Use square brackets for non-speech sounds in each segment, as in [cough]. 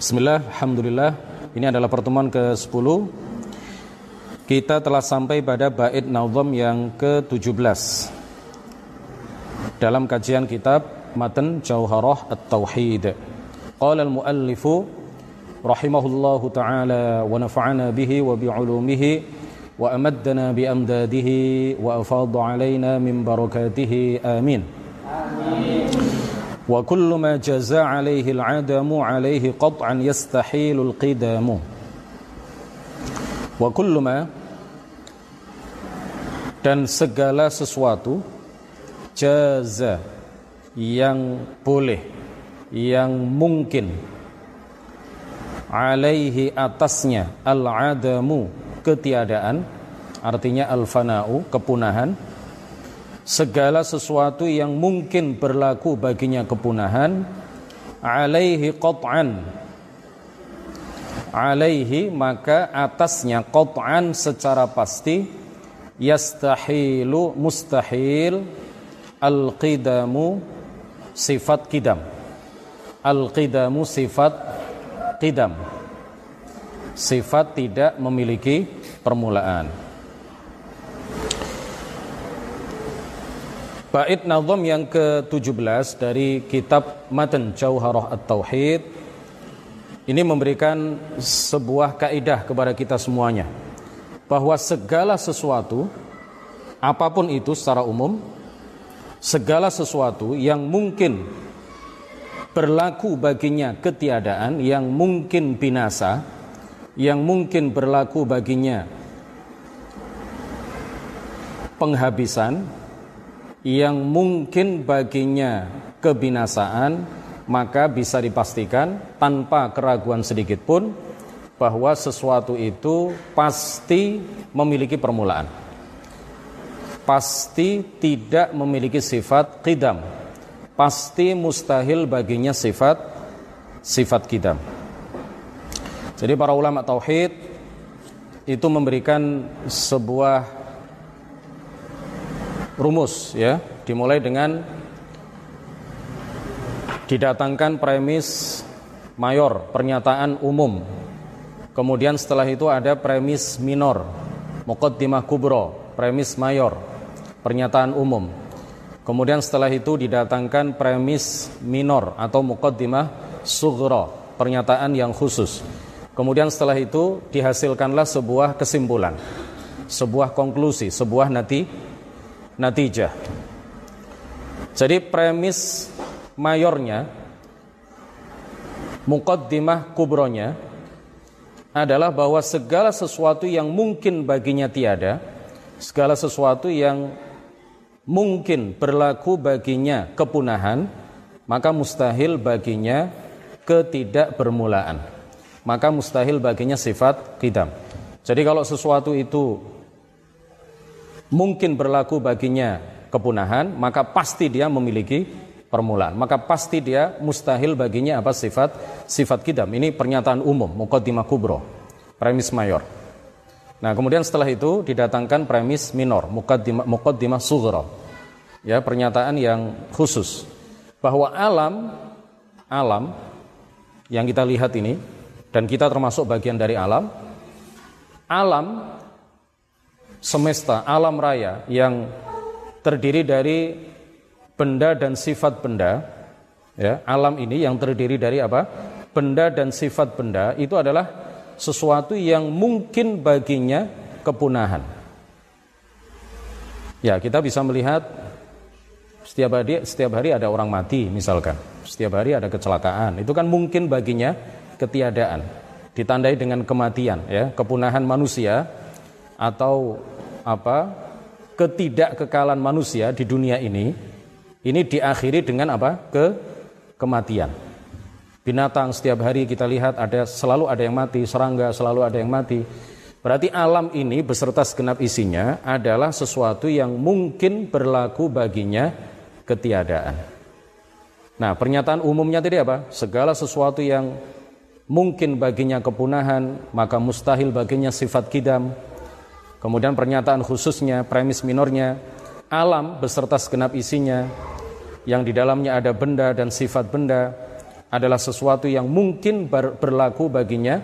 Bismillah, Alhamdulillah. Ini adalah pertemuan ke-10 Kita telah sampai pada bait nazam yang ke-17 Dalam kajian kitab Matan Jauharah At-Tauhid. Qala al-muallifu Rahimahullahu ta'ala Wa nafa'ana bihi wa bi'ulumihi Wa amaddana bi amdadihi Wa afadu alaina min barakatihi Amin وكل ما جزى عليه العدم عليه قطعا يستحيل القدام وكل ما dan segala sesuatu jaza yang boleh yang mungkin alaihi atasnya al-adamu ketiadaan artinya al-fana'u kepunahan segala sesuatu yang mungkin berlaku baginya kepunahan alaihi qat'an. Alaihi maka atasnya qat'an secara pasti yastahilu mustahil al-qidamu sifat kidam al-qidamu sifat qidam. Sifat tidak memiliki permulaan Bait nazam yang ke-17 dari kitab Matan Jauharah At-Tauhid. Ini memberikan sebuah kaidah kepada kita semuanya bahwa segala sesuatu apa pun itu secara umum segala sesuatu yang mungkin berlaku baginya ketiadaan yang mungkin binasa yang mungkin berlaku baginya penghabisan yang mungkin baginya kebinasaan maka bisa dipastikan tanpa keraguan sedikit pun bahwa sesuatu itu pasti memiliki permulaan. Pasti tidak memiliki sifat qidam. Pasti mustahil baginya sifat sifat qidam. Jadi para ulama tauhid itu memberikan sebuah rumus ya. Dimulai dengan didatangkan premis mayor pernyataan umum. Kemudian setelah itu ada premis minor muqaddimah kubro premis mayor pernyataan umum. Kemudian setelah itu didatangkan premis minor atau muqaddimah sughra pernyataan yang khusus. Kemudian setelah itu dihasilkanlah sebuah kesimpulan sebuah konklusi sebuah nanti natijah. Jadi premis mayornya muqaddimah kubronya adalah bahwa segala sesuatu yang mungkin baginya tiada, segala sesuatu yang mungkin berlaku baginya kepunahan, maka mustahil baginya ketidakbermulaan. Maka mustahil baginya sifat kidam. Jadi kalau sesuatu itu mungkin berlaku baginya kepunahan, maka pasti dia memiliki permulaan. Maka pasti dia mustahil baginya apa sifat sifat kidam. Ini pernyataan umum, muqaddimah kubro, premis mayor. Nah, kemudian setelah itu didatangkan premis minor, muqaddimah muqaddimah sughra. Ya, pernyataan yang khusus bahwa alam alam yang kita lihat ini dan kita termasuk bagian dari alam alam semesta, alam raya yang terdiri dari benda dan sifat benda, ya, alam ini yang terdiri dari apa? Benda dan sifat benda itu adalah sesuatu yang mungkin baginya kepunahan. Ya, kita bisa melihat setiap hari setiap hari ada orang mati misalkan. Setiap hari ada kecelakaan. Itu kan mungkin baginya ketiadaan. Ditandai dengan kematian ya, kepunahan manusia atau apa ketidakkekalan manusia di dunia ini ini diakhiri dengan apa? Ke kematian. Binatang setiap hari kita lihat ada selalu ada yang mati serangga selalu ada yang mati. Berarti alam ini beserta segenap isinya adalah sesuatu yang mungkin berlaku baginya ketiadaan. Nah pernyataan umumnya tadi apa? Segala sesuatu yang mungkin baginya kepunahan maka mustahil baginya sifat kidam Kemudian pernyataan khususnya, premis minornya, alam beserta segenap isinya, yang di dalamnya ada benda dan sifat benda, adalah sesuatu yang mungkin berlaku baginya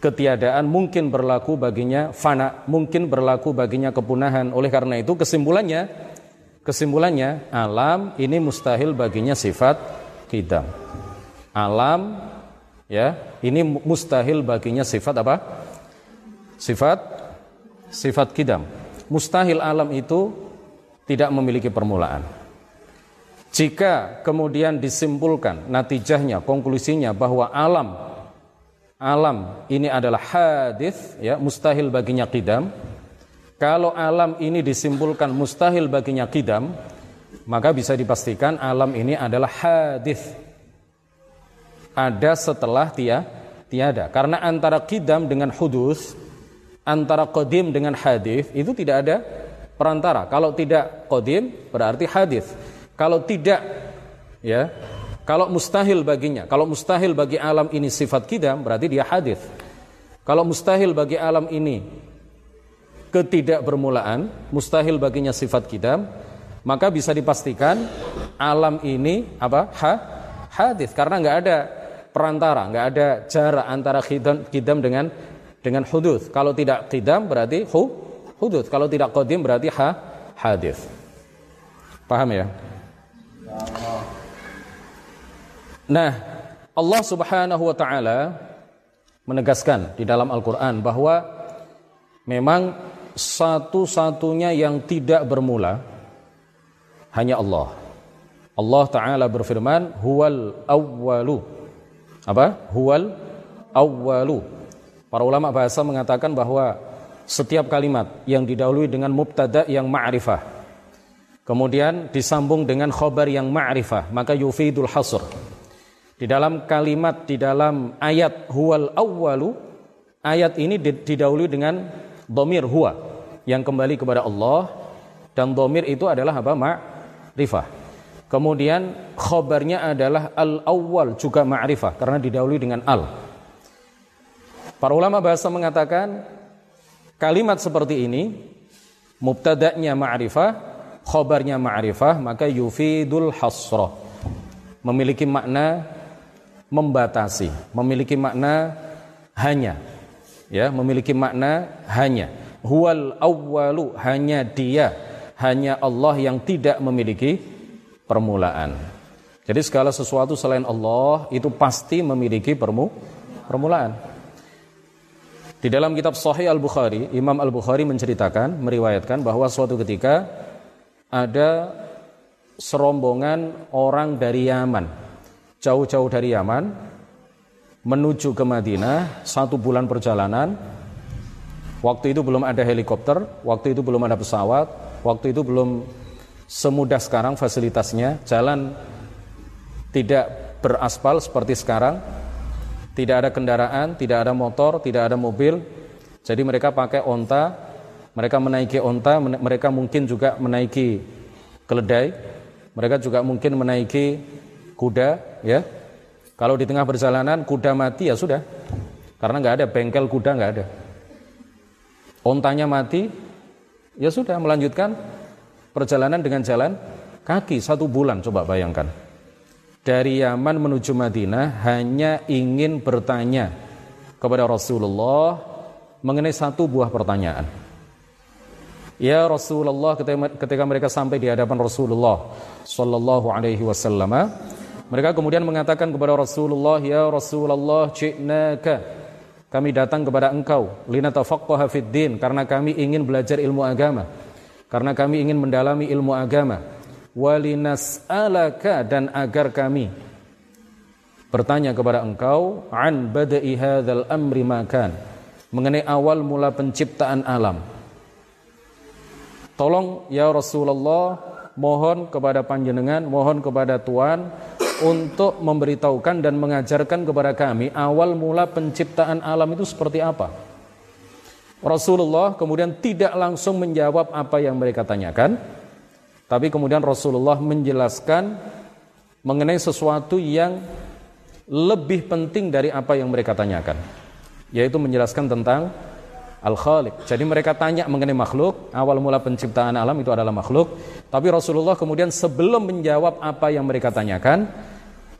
ketiadaan mungkin berlaku baginya fana, mungkin berlaku baginya kepunahan. Oleh karena itu kesimpulannya kesimpulannya alam ini mustahil baginya sifat kidam. Alam ya, ini mustahil baginya sifat apa? Sifat sifat kidam. Mustahil alam itu tidak memiliki permulaan. Jika kemudian disimpulkan natijahnya, konklusinya bahwa alam alam ini adalah hadis ya mustahil baginya kidam kalau alam ini disimpulkan mustahil baginya kidam maka bisa dipastikan alam ini adalah hadis ada setelah tia tiada karena antara kidam dengan hudus antara kodim dengan hadis itu tidak ada perantara kalau tidak kodim berarti hadis kalau tidak ya kalau mustahil baginya, kalau mustahil bagi alam ini sifat kidam, berarti dia hadis. Kalau mustahil bagi alam ini ketidakbermulaan, mustahil baginya sifat kidam, maka bisa dipastikan alam ini apa? Ha, hadis karena nggak ada perantara, nggak ada jarak antara kidam, kidam dengan dengan hudud. Kalau tidak kidam berarti hu, hudud. Kalau tidak kodim berarti ha, hadis. Paham ya? Nah, Allah Subhanahu wa taala menegaskan di dalam Al-Qur'an bahwa memang satu-satunya yang tidak bermula hanya Allah. Allah taala berfirman, "Huwal awwalu." Apa? Huwal awwalu. Para ulama bahasa mengatakan bahwa setiap kalimat yang didahului dengan mubtada yang ma'rifah kemudian disambung dengan khobar yang ma'rifah maka yufidul hasr di dalam kalimat di dalam ayat huwal awwalu ayat ini didahului dengan domir huwa yang kembali kepada Allah dan domir itu adalah apa ma'rifah. Kemudian khobarnya adalah al awwal juga ma'rifah karena didahului dengan al. Para ulama bahasa mengatakan kalimat seperti ini mubtada'nya ma'rifah, khobarnya ma'rifah maka yufidul hasrah. Memiliki makna membatasi, memiliki makna hanya. Ya, memiliki makna hanya. Huwal awwalu, hanya dia, hanya Allah yang tidak memiliki permulaan. Jadi segala sesuatu selain Allah itu pasti memiliki permu permulaan. Di dalam kitab Sahih Al-Bukhari, Imam Al-Bukhari menceritakan, meriwayatkan bahwa suatu ketika ada serombongan orang dari Yaman. Jauh-jauh dari Yaman menuju ke Madinah satu bulan perjalanan. Waktu itu belum ada helikopter waktu itu belum ada pesawat waktu itu belum semudah sekarang fasilitasnya. Jalan tidak beraspal seperti sekarang tidak ada kendaraan tidak ada motor tidak ada mobil. Jadi mereka pakai onta mereka menaiki onta mereka mungkin juga menaiki keledai mereka juga mungkin menaiki kuda ya. Kalau di tengah perjalanan kuda mati ya sudah. Karena nggak ada bengkel kuda nggak ada. Ontanya mati ya sudah melanjutkan perjalanan dengan jalan kaki satu bulan coba bayangkan dari Yaman menuju Madinah hanya ingin bertanya kepada Rasulullah mengenai satu buah pertanyaan Ya Rasulullah ketika mereka sampai di hadapan Rasulullah sallallahu alaihi wasallam mereka kemudian mengatakan kepada Rasulullah, "Ya Rasulullah, ji'naka." Kami datang kepada engkau linatafaqqaha fid din karena kami ingin belajar ilmu agama. Karena kami ingin mendalami ilmu agama. Walinas'alaka dan agar kami bertanya kepada engkau an bada'i hadzal amri makan mengenai awal mula penciptaan alam. Tolong ya Rasulullah mohon kepada panjenengan, mohon kepada Tuhan untuk memberitahukan dan mengajarkan kepada kami awal mula penciptaan alam itu seperti apa. Rasulullah kemudian tidak langsung menjawab apa yang mereka tanyakan, tapi kemudian Rasulullah menjelaskan mengenai sesuatu yang lebih penting dari apa yang mereka tanyakan, yaitu menjelaskan tentang Al-Khaliq. Jadi mereka tanya mengenai makhluk, awal mula penciptaan alam itu adalah makhluk, tapi Rasulullah kemudian sebelum menjawab apa yang mereka tanyakan,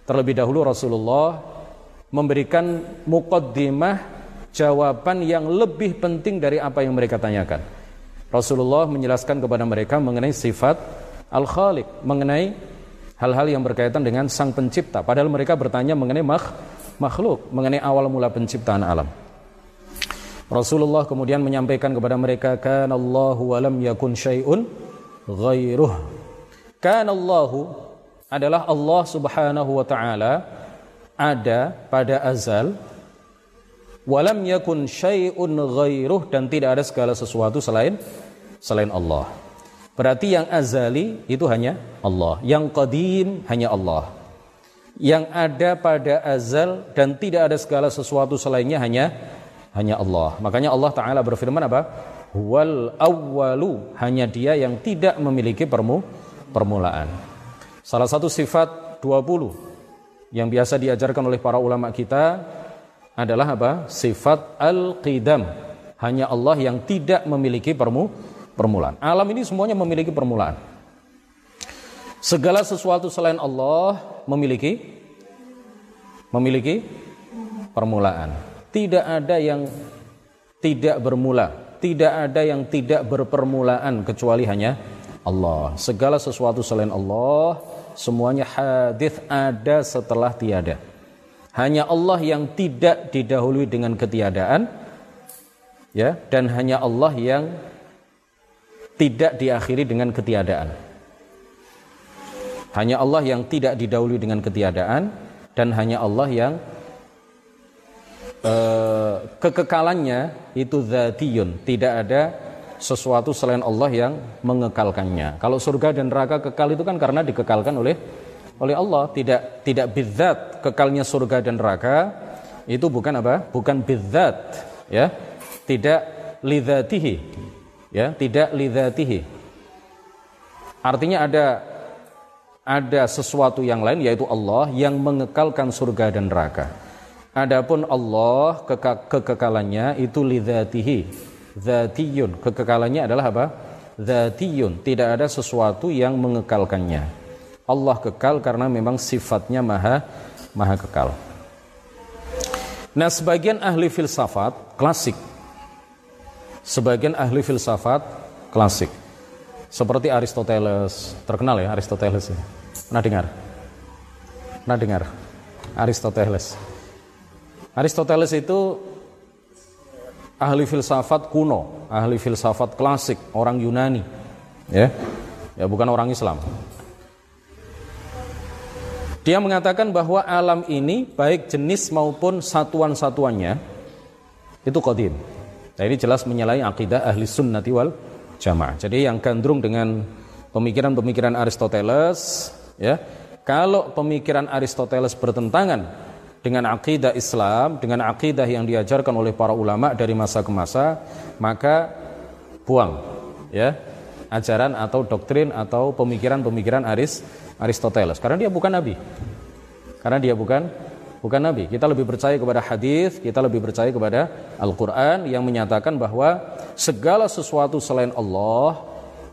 terlebih dahulu Rasulullah memberikan mukaddimah jawaban yang lebih penting dari apa yang mereka tanyakan. Rasulullah menjelaskan kepada mereka mengenai sifat Al-Khaliq, mengenai hal-hal yang berkaitan dengan Sang Pencipta. Padahal mereka bertanya mengenai makh makhluk, mengenai awal mula penciptaan alam. Rasulullah kemudian menyampaikan kepada mereka, "Kana Allahu wa yakun syai'un ghairuh." Kana Allahu adalah Allah Subhanahu wa taala ada pada azal walam yakun syai'un ghairuh dan tidak ada segala sesuatu selain selain Allah. Berarti yang azali itu hanya Allah, yang qadim hanya Allah. Yang ada pada azal dan tidak ada segala sesuatu selainnya hanya hanya Allah. Makanya Allah taala berfirman apa? Wal awwalu, hanya Dia yang tidak memiliki permu permulaan. Salah satu sifat 20 yang biasa diajarkan oleh para ulama kita adalah apa? Sifat al-qidam. Hanya Allah yang tidak memiliki permu permulaan. Alam ini semuanya memiliki permulaan. Segala sesuatu selain Allah memiliki memiliki permulaan. Tidak ada yang tidak bermula, tidak ada yang tidak berpermulaan kecuali hanya Allah. Segala sesuatu selain Allah semuanya hadis ada setelah tiada. Hanya Allah yang tidak didahului dengan ketiadaan ya dan hanya Allah yang tidak diakhiri dengan ketiadaan. Hanya Allah yang tidak didahului dengan ketiadaan dan hanya Allah yang uh, kekekalannya itu zatiyun, tidak ada sesuatu selain Allah yang mengekalkannya. Kalau surga dan neraka kekal itu kan karena dikekalkan oleh oleh Allah. Tidak tidak bidzat kekalnya surga dan neraka itu bukan apa? Bukan bidzat ya. Tidak lidzatihi ya tidak lidzatihi artinya ada ada sesuatu yang lain yaitu Allah yang mengekalkan surga dan neraka. Adapun Allah keka, kekekalannya itu lidzatihi zatiyun kekekalannya adalah apa? Zatiyun tidak ada sesuatu yang mengekalkannya. Allah kekal karena memang sifatnya maha maha kekal. Nah, sebagian ahli filsafat klasik sebagian ahli filsafat klasik seperti Aristoteles, terkenal ya Aristoteles ya. Pernah dengar? Pernah dengar? Aristoteles. Aristoteles itu ahli filsafat kuno, ahli filsafat klasik, orang Yunani. Ya. Ya bukan orang Islam. Dia mengatakan bahwa alam ini baik jenis maupun satuan-satuannya itu qadim. Nah ini jelas menyalahi akidah ahli sunnati wal jamaah. Jadi yang gandrung dengan pemikiran-pemikiran Aristoteles, ya, kalau pemikiran Aristoteles bertentangan dengan akidah Islam, dengan akidah yang diajarkan oleh para ulama dari masa ke masa, maka buang, ya, ajaran atau doktrin atau pemikiran-pemikiran Aris Aristoteles karena dia bukan nabi. Karena dia bukan bukan nabi. Kita lebih percaya kepada hadis, kita lebih percaya kepada Al-Qur'an yang menyatakan bahwa segala sesuatu selain Allah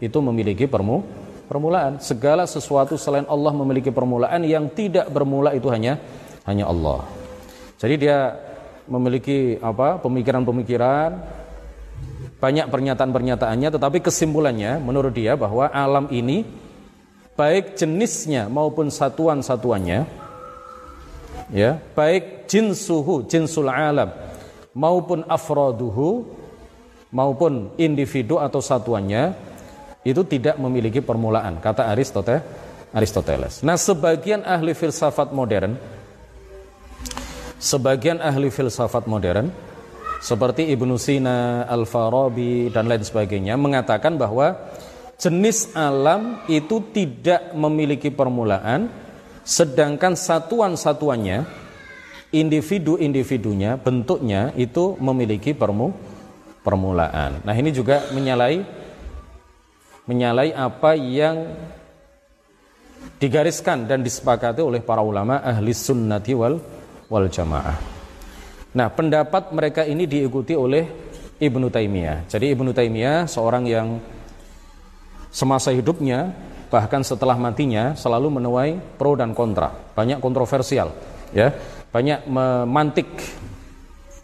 itu memiliki permu permulaan. Segala sesuatu selain Allah memiliki permulaan yang tidak bermula itu hanya hanya Allah. Jadi dia memiliki apa? pemikiran-pemikiran banyak pernyataan-pernyataannya tetapi kesimpulannya menurut dia bahwa alam ini baik jenisnya maupun satuan-satuannya ya baik jinsuhu jinsul alam maupun afroduhu maupun individu atau satuannya itu tidak memiliki permulaan kata Aristoteles Aristoteles. Nah, sebagian ahli filsafat modern sebagian ahli filsafat modern seperti Ibnu Sina, Al-Farabi dan lain sebagainya mengatakan bahwa jenis alam itu tidak memiliki permulaan sedangkan satuan-satuannya individu-individunya bentuknya itu memiliki permu permulaan. Nah, ini juga menyalai menyalai apa yang digariskan dan disepakati oleh para ulama ahli sunnati wal wal jamaah. Nah, pendapat mereka ini diikuti oleh Ibnu Taimiyah. Jadi Ibnu Taimiyah seorang yang semasa hidupnya bahkan setelah matinya selalu menuai pro dan kontra, banyak kontroversial, ya, banyak memantik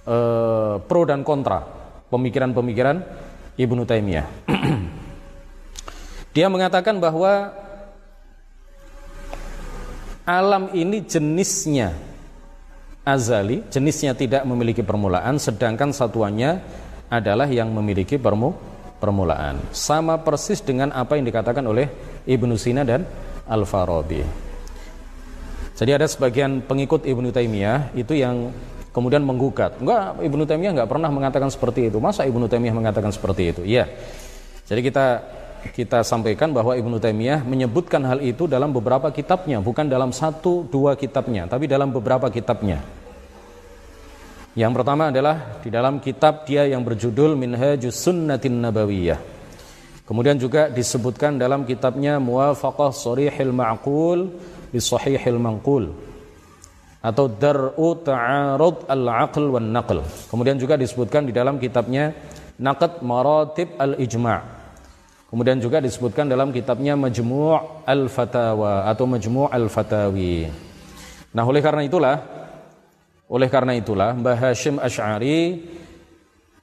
eh, pro dan kontra pemikiran-pemikiran Ibnu Taimiyah. [clears throat] Dia mengatakan bahwa alam ini jenisnya azali, jenisnya tidak memiliki permulaan, sedangkan satuannya adalah yang memiliki permu permulaan. Sama persis dengan apa yang dikatakan oleh Ibnu Sina dan Al-Farabi. Jadi ada sebagian pengikut Ibnu Taimiyah itu yang kemudian menggugat. Enggak, Ibnu Taimiyah enggak pernah mengatakan seperti itu. Masa Ibnu Taimiyah mengatakan seperti itu? Iya. Jadi kita kita sampaikan bahwa Ibnu Taimiyah menyebutkan hal itu dalam beberapa kitabnya, bukan dalam satu dua kitabnya, tapi dalam beberapa kitabnya. Yang pertama adalah di dalam kitab dia yang berjudul Minhajus Sunnatin Nabawiyah. Kemudian juga disebutkan dalam kitabnya Muwafaqah Sharihil Ma'qul bi Sahihil Manqul atau Dar'u Ta'arud Al-Aql wan Naql. Kemudian juga disebutkan di dalam kitabnya Naqd Maratib Al-Ijma' Kemudian juga disebutkan dalam kitabnya Majmu' Al-Fatawa atau Majmu' Al-Fatawi. Nah, oleh karena itulah oleh karena itulah Mbah Hashim Ash'ari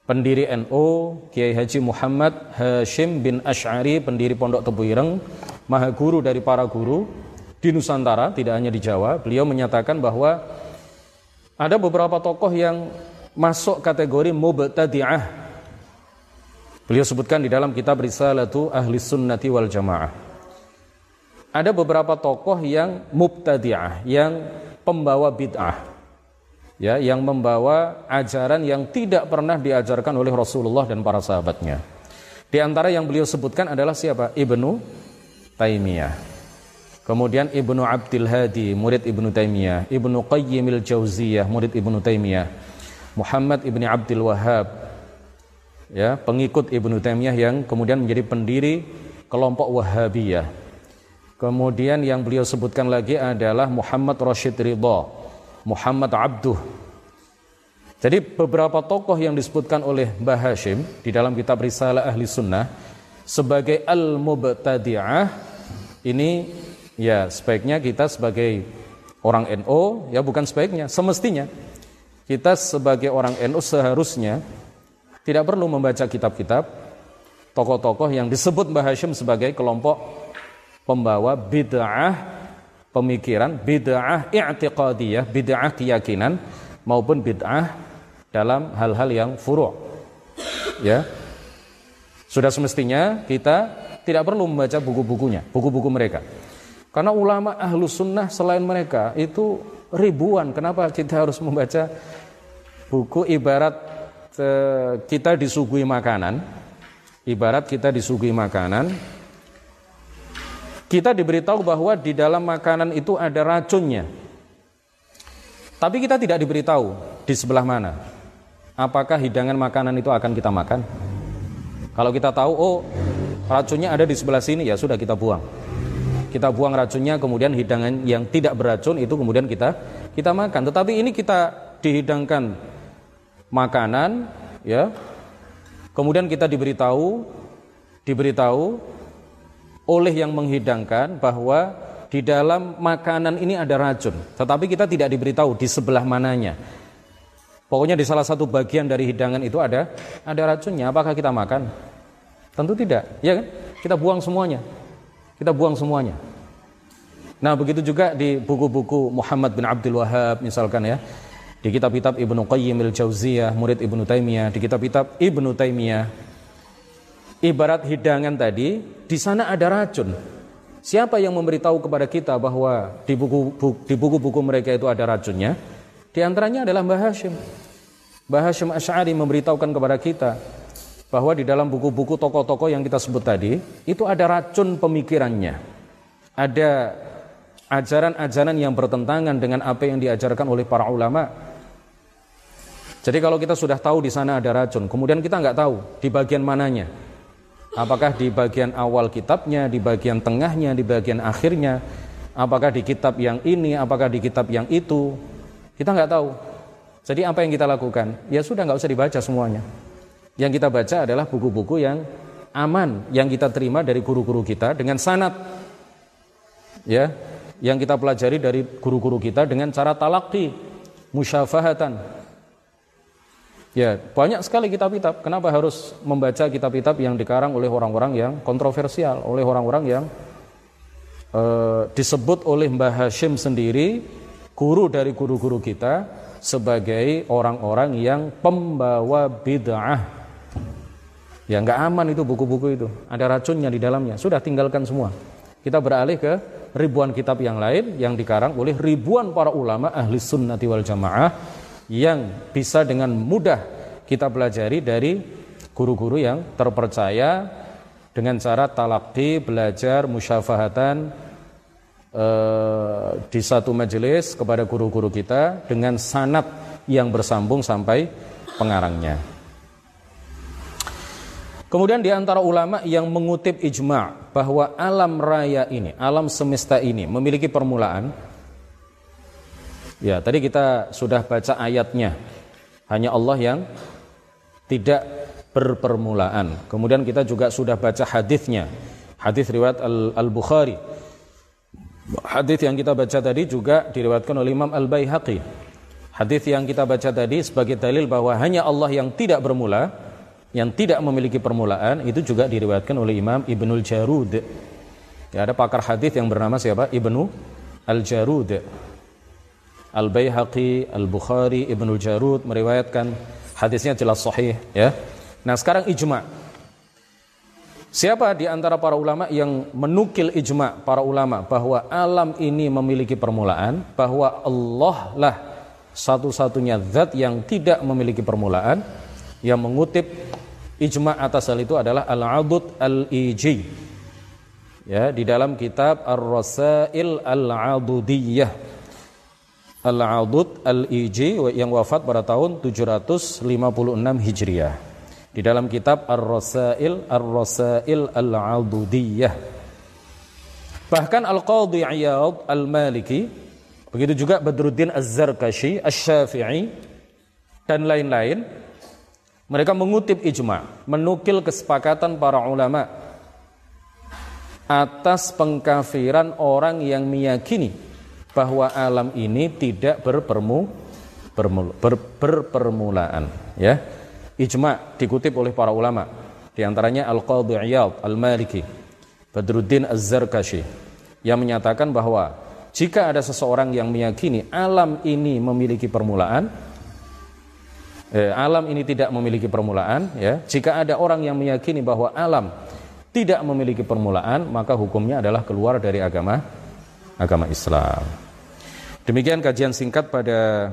pendiri NU, Kiai Haji Muhammad Hashim bin Ash'ari pendiri Pondok Tebu Ireng, maha guru dari para guru di Nusantara, tidak hanya di Jawa, beliau menyatakan bahwa ada beberapa tokoh yang masuk kategori mubtadi'ah Beliau sebutkan di dalam kitab Risalatu Ahli Sunnati wal Jamaah. Ada beberapa tokoh yang mubtadi'ah, yang pembawa bid'ah. Ya, yang membawa ajaran yang tidak pernah diajarkan oleh Rasulullah dan para sahabatnya. Di antara yang beliau sebutkan adalah siapa? Ibnu Taimiyah. Kemudian Ibnu Abdul Hadi, murid Ibnu Taimiyah, Ibnu Qayyimil Jauziyah, murid Ibnu Taimiyah, Muhammad Ibni Abdul Wahab, ya pengikut Ibnu Taimiyah yang kemudian menjadi pendiri kelompok Wahabiyah. Kemudian yang beliau sebutkan lagi adalah Muhammad Rashid Ridha, Muhammad Abduh. Jadi beberapa tokoh yang disebutkan oleh Mbah Hashim di dalam kitab Risalah Ahli Sunnah sebagai al-mubtadi'ah ini ya sebaiknya kita sebagai orang NO ya bukan sebaiknya semestinya kita sebagai orang NO seharusnya tidak perlu membaca kitab-kitab tokoh-tokoh yang disebut Mbah Hashim sebagai kelompok pembawa bid'ah pemikiran, bid'ah i'tiqadiyah, bid'ah keyakinan maupun bid'ah dalam hal-hal yang furu'. Ya. Sudah semestinya kita tidak perlu membaca buku-bukunya, buku-buku mereka. Karena ulama ahlu sunnah selain mereka itu ribuan. Kenapa kita harus membaca buku ibarat kita disuguhi makanan, ibarat kita disuguhi makanan, kita diberitahu bahwa di dalam makanan itu ada racunnya. Tapi kita tidak diberitahu di sebelah mana. Apakah hidangan makanan itu akan kita makan? Kalau kita tahu, oh racunnya ada di sebelah sini, ya sudah kita buang. Kita buang racunnya, kemudian hidangan yang tidak beracun itu kemudian kita kita makan. Tetapi ini kita dihidangkan makanan ya kemudian kita diberitahu diberitahu oleh yang menghidangkan bahwa di dalam makanan ini ada racun. Tetapi kita tidak diberitahu di sebelah mananya. Pokoknya di salah satu bagian dari hidangan itu ada ada racunnya. Apakah kita makan? Tentu tidak. Ya kan? Kita buang semuanya. Kita buang semuanya. Nah begitu juga di buku-buku Muhammad bin Abdul Wahab misalkan ya. Di kitab-kitab Ibnu Qayyim al-Jauziyah, murid Ibnu Taimiyah, di kitab-kitab Ibnu Taimiyah. Ibarat hidangan tadi, di sana ada racun. Siapa yang memberitahu kepada kita bahwa di buku di buku-buku mereka itu ada racunnya? Di antaranya adalah Mbah Hashim. Mbah Hashim Asy'ari memberitahukan kepada kita bahwa di dalam buku-buku tokoh-tokoh yang kita sebut tadi itu ada racun pemikirannya. Ada ajaran-ajaran yang bertentangan dengan apa yang diajarkan oleh para ulama jadi kalau kita sudah tahu di sana ada racun, kemudian kita nggak tahu di bagian mananya. Apakah di bagian awal kitabnya, di bagian tengahnya, di bagian akhirnya, apakah di kitab yang ini, apakah di kitab yang itu, kita nggak tahu. Jadi apa yang kita lakukan? Ya sudah nggak usah dibaca semuanya. Yang kita baca adalah buku-buku yang aman, yang kita terima dari guru-guru kita dengan sanat ya yang kita pelajari dari guru-guru kita dengan cara talaki musyafahatan Ya, banyak sekali kitab-kitab. Kenapa harus membaca kitab-kitab yang dikarang oleh orang-orang yang kontroversial, oleh orang-orang yang uh, disebut oleh Mbah Hashim sendiri, guru dari guru-guru kita, sebagai orang-orang yang pembawa bid'ah. Ya, nggak aman itu buku-buku itu. Ada racunnya di dalamnya. Sudah tinggalkan semua. Kita beralih ke ribuan kitab yang lain yang dikarang oleh ribuan para ulama ahli sunnati wal jamaah yang bisa dengan mudah kita pelajari dari guru-guru yang terpercaya dengan cara talakti, belajar, musyafahatan eh, di satu majelis kepada guru-guru kita dengan sanat yang bersambung sampai pengarangnya. Kemudian di antara ulama yang mengutip ijma' bahwa alam raya ini, alam semesta ini memiliki permulaan, Ya, tadi kita sudah baca ayatnya. Hanya Allah yang tidak berpermulaan. Kemudian kita juga sudah baca hadisnya. Hadis riwayat Al-Bukhari. Hadis yang kita baca tadi juga diriwayatkan oleh Imam Al-Baihaqi. Hadis yang kita baca tadi sebagai dalil bahwa hanya Allah yang tidak bermula, yang tidak memiliki permulaan, itu juga diriwayatkan oleh Imam Ibnul Jarud. Ya, ada pakar hadis yang bernama siapa? Ibnu Al-Jarud. Al-Baihaqi, Al-Bukhari, Ibnul Jarud meriwayatkan hadisnya jelas sahih ya. Nah, sekarang ijma. Siapa di antara para ulama yang menukil ijma para ulama bahwa alam ini memiliki permulaan, bahwa Allah lah satu-satunya zat yang tidak memiliki permulaan, yang mengutip ijma atas hal itu adalah Al-Adud Al-Iji. Ya, di dalam kitab Ar-Rasail Al-Adudiyah Al-Adud Al-Iji yang wafat pada tahun 756 Hijriah. Di dalam kitab Ar-Rasail Ar-Rasail Al-Adudiyah. Bahkan Al-Qadhi Iyad Al-Maliki, begitu juga Badruddin Az-Zarkashi, Asy-Syafi'i dan lain-lain, mereka mengutip ijma, menukil kesepakatan para ulama atas pengkafiran orang yang meyakini bahwa alam ini tidak berpermu, bermul, ber, berpermulaan ya. Ijma dikutip oleh para ulama di antaranya Al-Qadhi Iyad Al-Maliki Badruddin Az-Zarkashi yang menyatakan bahwa jika ada seseorang yang meyakini alam ini memiliki permulaan eh, alam ini tidak memiliki permulaan ya. Jika ada orang yang meyakini bahwa alam tidak memiliki permulaan maka hukumnya adalah keluar dari agama agama Islam. Demikian kajian singkat pada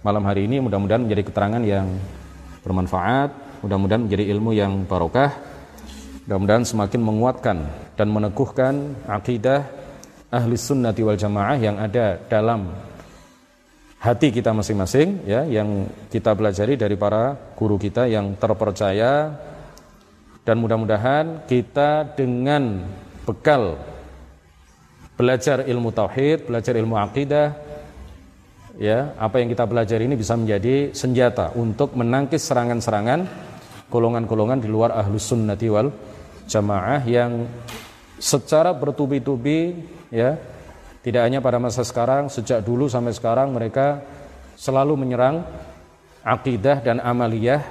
malam hari ini. Mudah-mudahan menjadi keterangan yang bermanfaat, mudah-mudahan menjadi ilmu yang barokah, mudah-mudahan semakin menguatkan dan meneguhkan akidah ahli sunnati wal jamaah yang ada dalam hati kita masing-masing ya yang kita pelajari dari para guru kita yang terpercaya. Dan mudah-mudahan kita dengan bekal belajar ilmu tauhid, belajar ilmu akidah, ya apa yang kita pelajari ini bisa menjadi senjata untuk menangkis serangan-serangan golongan-golongan di luar ahlus sunnati wal jamaah yang secara bertubi-tubi ya tidak hanya pada masa sekarang sejak dulu sampai sekarang mereka selalu menyerang akidah dan amaliyah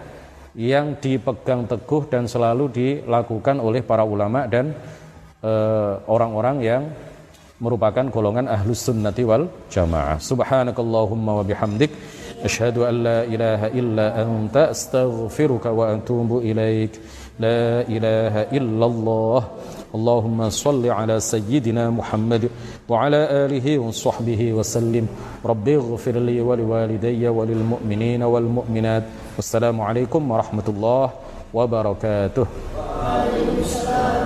yang dipegang teguh dan selalu dilakukan oleh para ulama dan eh, orang-orang uh, yang merupakan golongan ahlus sunnati wal jamaah. Subhanakallahumma wa bihamdik asyhadu an la ilaha illa anta astaghfiruka wa atubu ilaik. La ilaha illallah. Allahumma salli ala sayyidina Muhammad wa ala alihi wa sahbihi wa sallim. Rabbi ighfir li wa liwalidayya wa lil wal mu'minat. Wassalamu alaikum warahmatullahi wabarakatuh. Waalaikumsalam.